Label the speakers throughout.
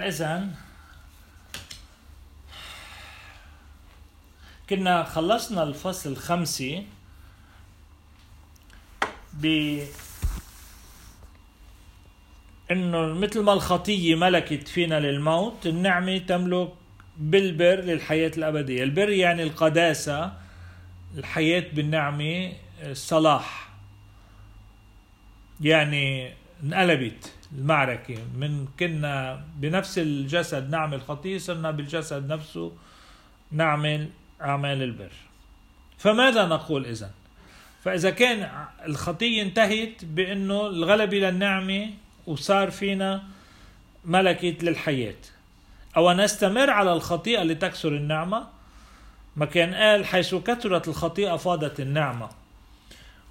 Speaker 1: فإذا كنا خلصنا الفصل الخمسي ب إنه مثل ما الخطية ملكت فينا للموت النعمة تملك بالبر للحياة الأبدية. البر يعني القداسة الحياة بالنعمة الصلاح. يعني انقلبت المعركة. من كنا بنفس الجسد نعمل خطية صرنا بالجسد نفسه نعمل أعمال البر. فماذا نقول إذا فإذا كان الخطية انتهت بأنه الغلبة للنعمة وصار فينا ملكة للحياة. أو نستمر على الخطيئة لتكسر النعمة؟ ما كان قال حيث كثرت الخطيئة فاضت النعمة.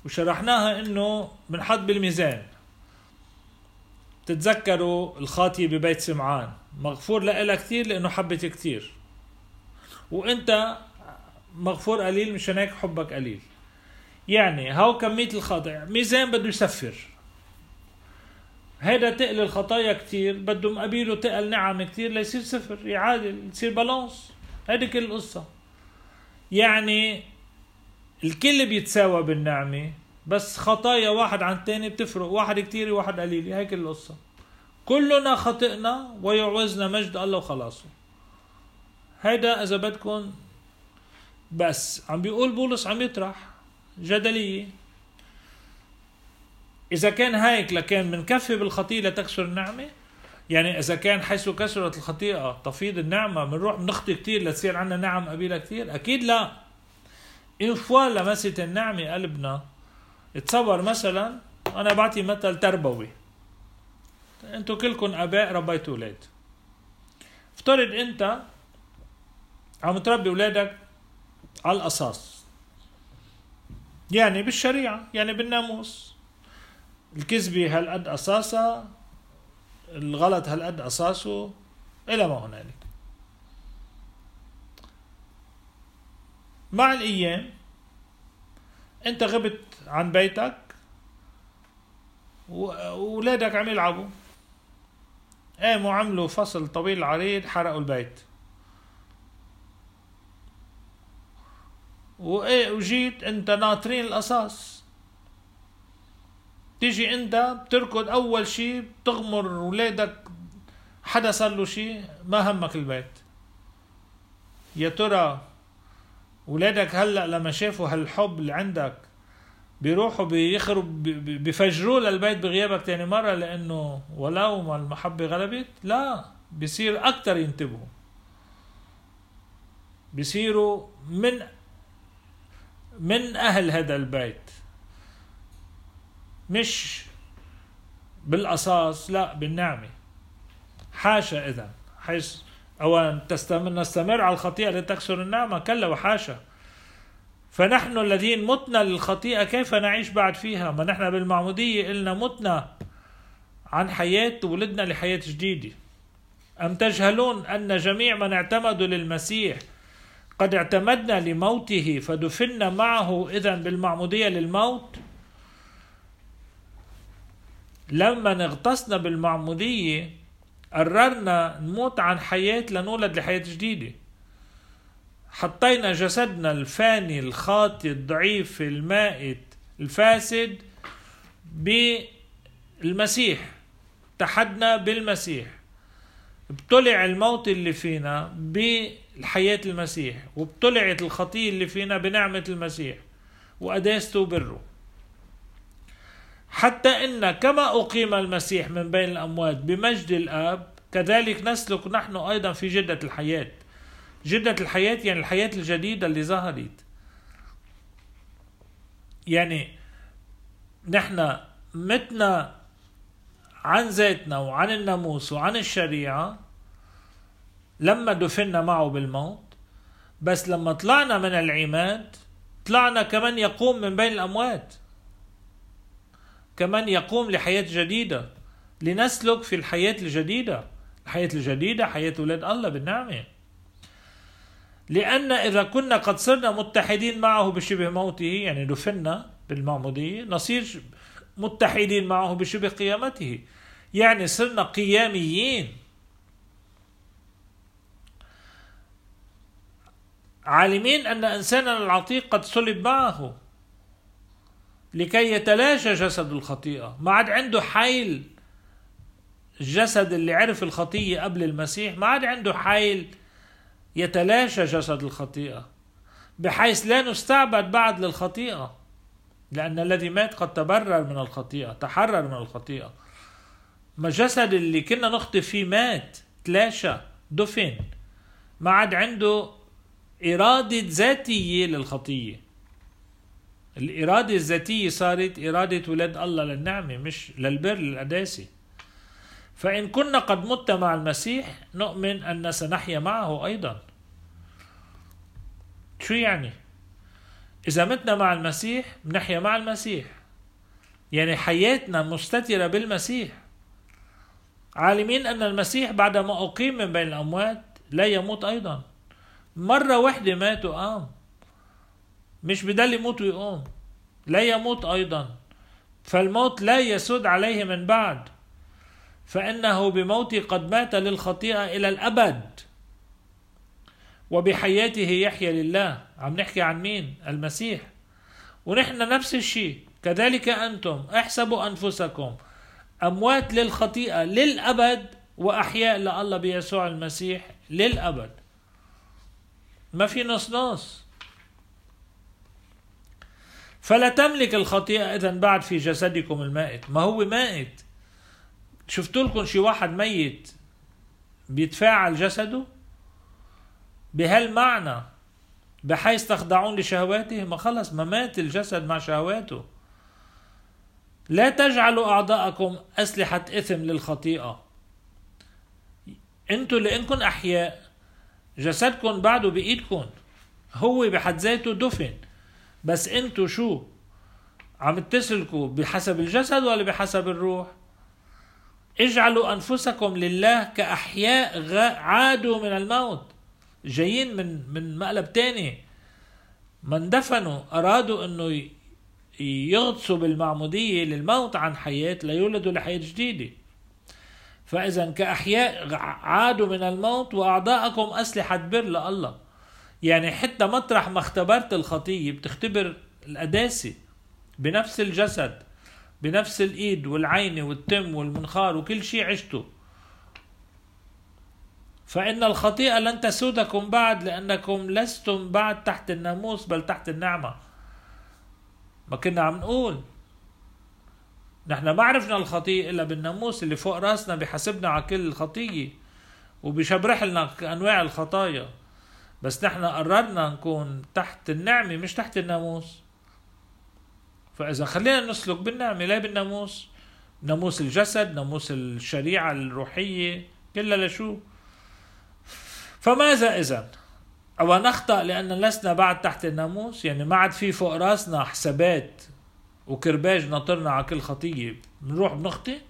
Speaker 1: وشرحناها إنه بنحط بالميزان. تتذكروا الخاطية ببيت سمعان. مغفور لها كثير لأنه حبت كثير. وإنت مغفور قليل مشان هيك حبك قليل. يعني هاو كمية الخطأ ميزان بده يسفر. هيدا تقل الخطايا كتير بده مقابله تقل نعم كتير ليصير صفر يعادل يصير بالانس. هيدي كل القصة. يعني الكل بيتساوى بالنعمة. بس خطايا واحد عن الثاني بتفرق. واحد كتير واحد قليل. هيك القصة. كلنا خطئنا ويعوزنا مجد الله وخلاصه. هيدا إذا بدكم بس. عم بيقول بولس عم يطرح جدلية. إذا كان هيك لكان منكفي بالخطيئة لتكسر النعمة. يعني إذا كان حيث كسرت الخطيئة تفيض النعمة. بنروح بنخطي كتير لتصير عنا نعم قبيلة كتير؟ أكيد لا. إن فوا لمست النعمة قلبنا تصور مثلا أنا بعطي مثل تربوي. أنتوا كلكم آباء ربيتوا أولاد. افترض أنت عم تربي أولادك على القصاص يعني بالشريعة يعني بالناموس. الكذبة هالقد قصاصها الغلط هالقد قصاصه إلى ما هنالك. مع الأيام أنت غبت عن بيتك وأولادك عم يلعبوا. قاموا عملوا فصل طويل عريض حرقوا البيت. وجيت انت ناطرين القصاص. تيجي انت بتركض أول شيء بتغمر ولادك حدا صار له شيء ما همك البيت. يا ترى ولادك هلأ لما شافوا هالحب اللي عندك بيروحوا بيخروا بيفجروا للبيت بغيابك تاني مرة لأنه ولو ما المحبة غلبت لا بيصير أكتر ينتبهوا. بيصيروا من من أهل هذا البيت. مش بالقصاص لا بالنعمة. حاشا إذا حيث أو تستمر نستمر على الخطيئة لتكسر النعمة كلا وحاشا. فنحن الذين متنا للخطيئة كيف نعيش بعد فيها؟ ما نحن بالمعمودية قلنا متنا عن حياة ولدنا لحياة جديدة. أم تجهلون أن جميع من اعتمدوا للمسيح قد اعتمدنا لموته فدفنا معه إذا بالمعمودية للموت؟ لما اغتصنا بالمعمودية قررنا نموت عن حياة لنولد لحياة جديدة. حطينا جسدنا الفاني الخاطي الضعيف المائت الفاسد بالمسيح. اتحدنا بالمسيح. ابتلع الموت اللي فينا بالحياة المسيح وابتلعت الخطية اللي فينا بنعمة المسيح وقداسته وبره حتى إن كما أقيم المسيح من بين الأموات بمجد الآب كذلك نسلك نحن أيضا في جدة الحياة. جدة الحياة يعني الحياة الجديدة اللي ظهرت. يعني نحن متنا عن ذاتنا وعن الناموس وعن الشريعة لما دفنا معه بالموت بس لما طلعنا من العماد طلعنا كمان يقوم من بين الأموات. كمان يقوم لحياة جديدة. لنسلك في الحياة الجديدة. الحياة الجديدة حياة أولاد الله بالنعمة لأن إذا كنا قد صرنا متحدين معه بشبه موته يعني دفنا بالمعمودية نصير متحدين معه بشبه قيامته. يعني صرنا قياميين. عالمين أن إنساننا العتيق قد صلب معه. لكي يتلاشى جسد الخطيئة. ما عاد عنده حيل الجسد اللي عرف الخطية قبل المسيح ما عاد عنده حيل يتلاشى جسد الخطيئة بحيث لا نستعبد بعد للخطيئة لأن الذي مات قد تبرر من الخطيئة تحرر من الخطيئة. ما الجسد اللي كنا نخطي فيه مات تلاشى دفن. ما عاد عنده إرادة ذاتية للخطية الإرادة الذاتية صارت إرادة ولاد الله للنعمة مش للبر للقداسة. فإن كنا قد مت مع المسيح نؤمن أن سنحيا معه أيضا. شو يعني؟ إذا متنا مع المسيح بنحيا مع المسيح. يعني حياتنا مستترة بالمسيح. عالمين أن المسيح بعدما أقيم من بين الأموات لا يموت أيضا. مرة واحدة مات وقام. مش بدل يموت ويقوم. لا يموت أيضا. فالموت لا يسود عليه من بعد. فإنه بموته قد مات للخطيئة إلى الأبد. وبحياته يحيا لله. عم نحكي عن مين؟ المسيح. ونحن نفس الشيء. كذلك أنتم. احسبوا أنفسكم. أموات للخطيئة للأبد وأحياء لله بيسوع المسيح للأبد. ما في نص نص. فلا تملك الخطيئة إذا بعد في جسدكم المائت. ما هو مائت؟ شفتوا لكم شي واحد ميت بيتفاعل جسده؟ بهالمعنى بحيث تخضعون لشهواته؟ ما خلص ما مات الجسد مع شهواته. لا تجعلوا أعضاءكم أسلحة إثم للخطيئة. أنتوا لانكم أحياء جسدكم بعده بإيدكم هو بحد ذاته دفن. بس أنتوا شو عم تسلكوا بحسب الجسد ولا بحسب الروح؟ اجعلوا أنفسكم لله كأحياء عادوا من الموت. جايين من من مقلب تاني. ما اندفنوا أرادوا أنه يغطسوا بالمعمودية للموت عن حياة ليولدوا لحياة جديدة. فإذا كأحياء عادوا من الموت وأعضاءكم أسلحة بر لله. يعني حتى مطرح ما اختبرت الخطية بتختبر القداسة بنفس الجسد بنفس الإيد والعين والتم والمنخار وكل شيء عشته. فإن الخطيئة لن تسودكم بعد لأنكم لستم بعد تحت الناموس بل تحت النعمة. ما كنا عم نقول. نحن ما عرفنا الخطيئة إلا بالناموس اللي فوق راسنا بحسبنا على كل خطية وبيشبرح لنا أنواع الخطايا. بس نحن قررنا نكون تحت النعمة مش تحت الناموس. فإذا خلينا نسلك بالنعمة لا بالناموس. ناموس الجسد ناموس الشريعة الروحية كلها لشو؟ فماذا إذا أو نخطأ لأن لسنا بعد تحت الناموس؟ يعني ما عاد في فوق راسنا حسابات وكرباج ناطرنا على كل خطية. بنروح بنخطي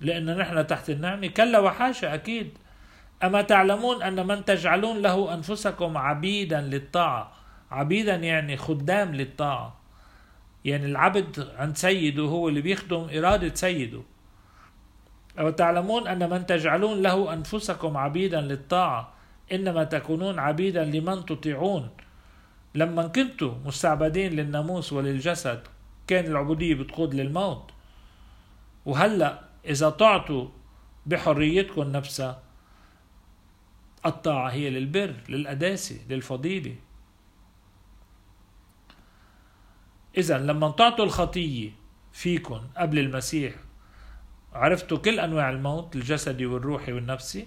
Speaker 1: لأن نحن تحت النعمة. كلا وحاشا أكيد. أما تعلمون أن من تجعلون له أنفسكم عبيدا للطاعة. عبيدا يعني خدام للطاعة. يعني العبد عند سيده هو اللي بيخدم إرادة سيده. أو تعلمون أن من تجعلون له أنفسكم عبيدا للطاعة. إنما تكونون عبيدا لمن تطيعون. لما كنتوا مستعبدين للناموس وللجسد كان العبودية بتقود للموت. وهلأ إذا طعتوا بحريتكم نفسها الطاعة هي للبر للقداسة للفضيلة. إذا لما تعطوا الخطية فيكم قبل المسيح عرفتوا كل أنواع الموت الجسدي والروحي والنفسي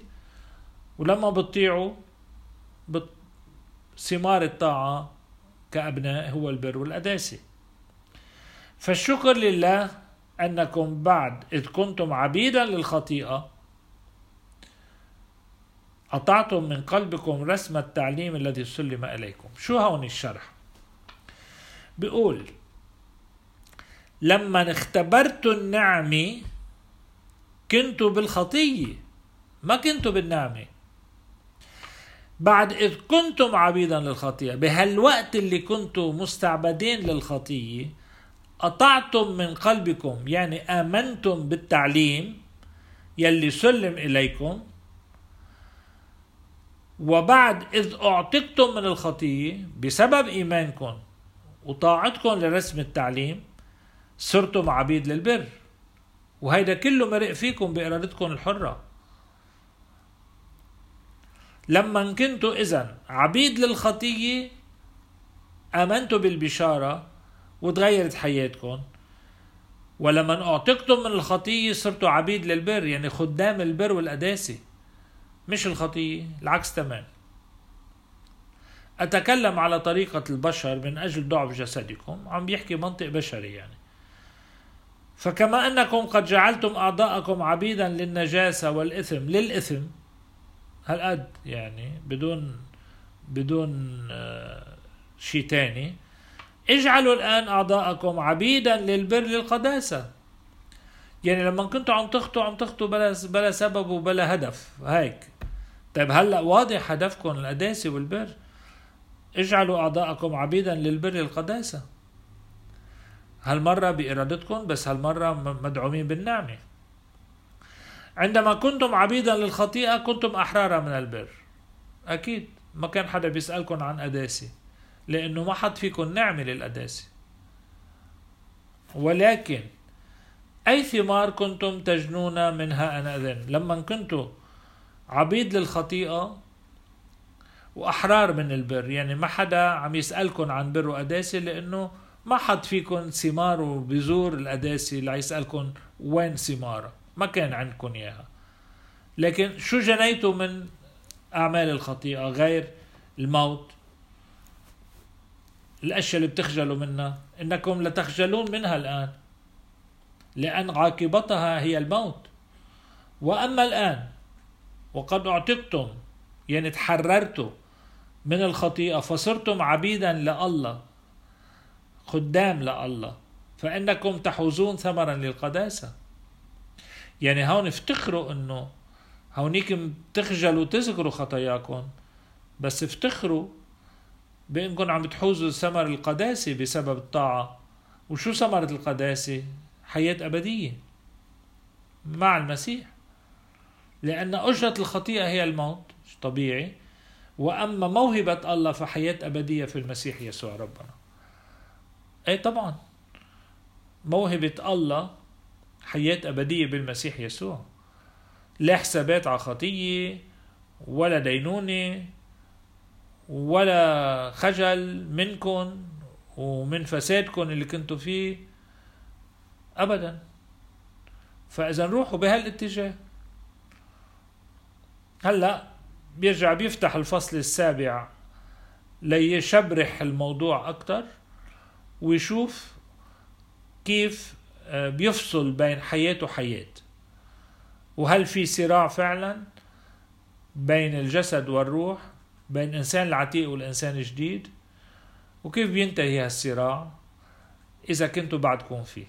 Speaker 1: ولما بتطيعوا بت... ثمار الطاعة كأبناء هو البر والقداسة فالشكر لله أنكم بعد إذ كنتم عبيدا للخطيئة قطعتم من قلبكم رسم التعليم الذي سلم إليكم. شو هون الشرح؟ بيقول لما اختبرتوا النعمة كنتوا بالخطية ما كنتوا بالنعمة. بعد إذ كنتم عبيدا للخطيئة بهالوقت اللي كنتوا مستعبدين للخطية قطعتم من قلبكم يعني آمنتم بالتعليم يلي سلم إليكم وبعد إذ أعتقتم من الخطية بسبب إيمانكم وطاعتكم لرسم التعليم صرتم عبيد للبر. وهيدا كله مرق فيكم بإرادتكم الحرة. لما كنتوا إذا عبيد للخطية آمنتوا بالبشارة وتغيرت حياتكم. ولما أعتقتم من الخطية صرتوا عبيد للبر يعني خدام البر والقداسة. مش الخطية العكس تمام. أتكلم على طريقة البشر من أجل ضعف جسدكم عم بيحكي منطق بشري يعني. فكما أنكم قد جعلتم أعضاءكم عبيدا للنجاسة والإثم للإثم هالقد يعني بدون بدون آه، شيء تاني اجعلوا الآن أعضاءكم عبيدا للبر للقداسة. يعني لما كنتوا عم تخطوا عم تخطوا بلا بلا سبب وبلا هدف هيك. طيب هلا واضح هدفكم القداسة والبر. اجعلوا أعضاءكم عبيدا للبر للقداسة هالمرة بإرادتكم بس هالمرة مدعومين بالنعمة. عندما كنتم عبيدا للخطيئة كنتم أحرارا من البر. أكيد ما كان حدا بيسألكم عن قداسة لأنه ما حط فيكم نعمة للقداسة. ولكن أي ثمار كنتم تجنون منها أنذن لما كنتم عبيد للخطيئة وأحرار من البر. يعني ما حدا عم يسألكم عن بر وقداسة لأنه ما حد فيكم ثمار وبذور القداسة يسألكم وين ثمارها ما كان عندكم إياها. لكن شو جنيتوا من أعمال الخطيئة؟ غير الموت الأشياء اللي بتخجلوا منها. إنكم لتخجلون منها الآن لأن عاقبتها هي الموت. وأما الآن وقد اعتقتم يعني تحررتوا من الخطيئة فصرتم عبيدا لله خدام لله فإنكم تحوزون ثمرا للقداسة. يعني هون افتخروا إنه هونيك بتخجلوا تذكروا خطاياكم بس افتخروا بإنكم عم بتحوزوا ثمر القداسة بسبب الطاعة. وشو ثمرة القداسة؟ حياة أبدية مع المسيح. لأن أجرة الخطيئة هي الموت طبيعي. وأما موهبة الله فحياة أبدية في المسيح يسوع ربنا. أي طبعا. موهبة الله حياة أبدية بالمسيح يسوع. لا حسابات على خطية ولا دينونة ولا خجل منكم ومن فسادكم اللي كنتوا فيه. أبدا. فإذا روحوا بهالاتجاه هلا بيرجع بيفتح الفصل السابع ليشبرح الموضوع أكتر ويشوف كيف آه، بيفصل بين حياة وحياة. وهل في صراع فعلا بين الجسد والروح بين الإنسان العتيق والإنسان الجديد؟ وكيف بينتهي هالصراع إذا كنتوا بعدكم فيه؟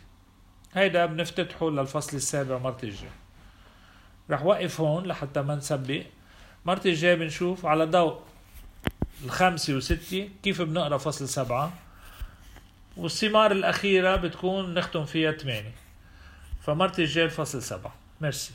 Speaker 1: هيدا بنفتتحه للفصل السابع مرة الجاي رح وقف هون لحتى ما نسبق مرة الجاي بنشوف على ضوء الخامسة وستة. كيف بنقرأ فصل سبعة؟ والثمار الأخيرة بتكون نختم فيها ثمانية. فمرة الجاي فصل سبعة. ميرسي.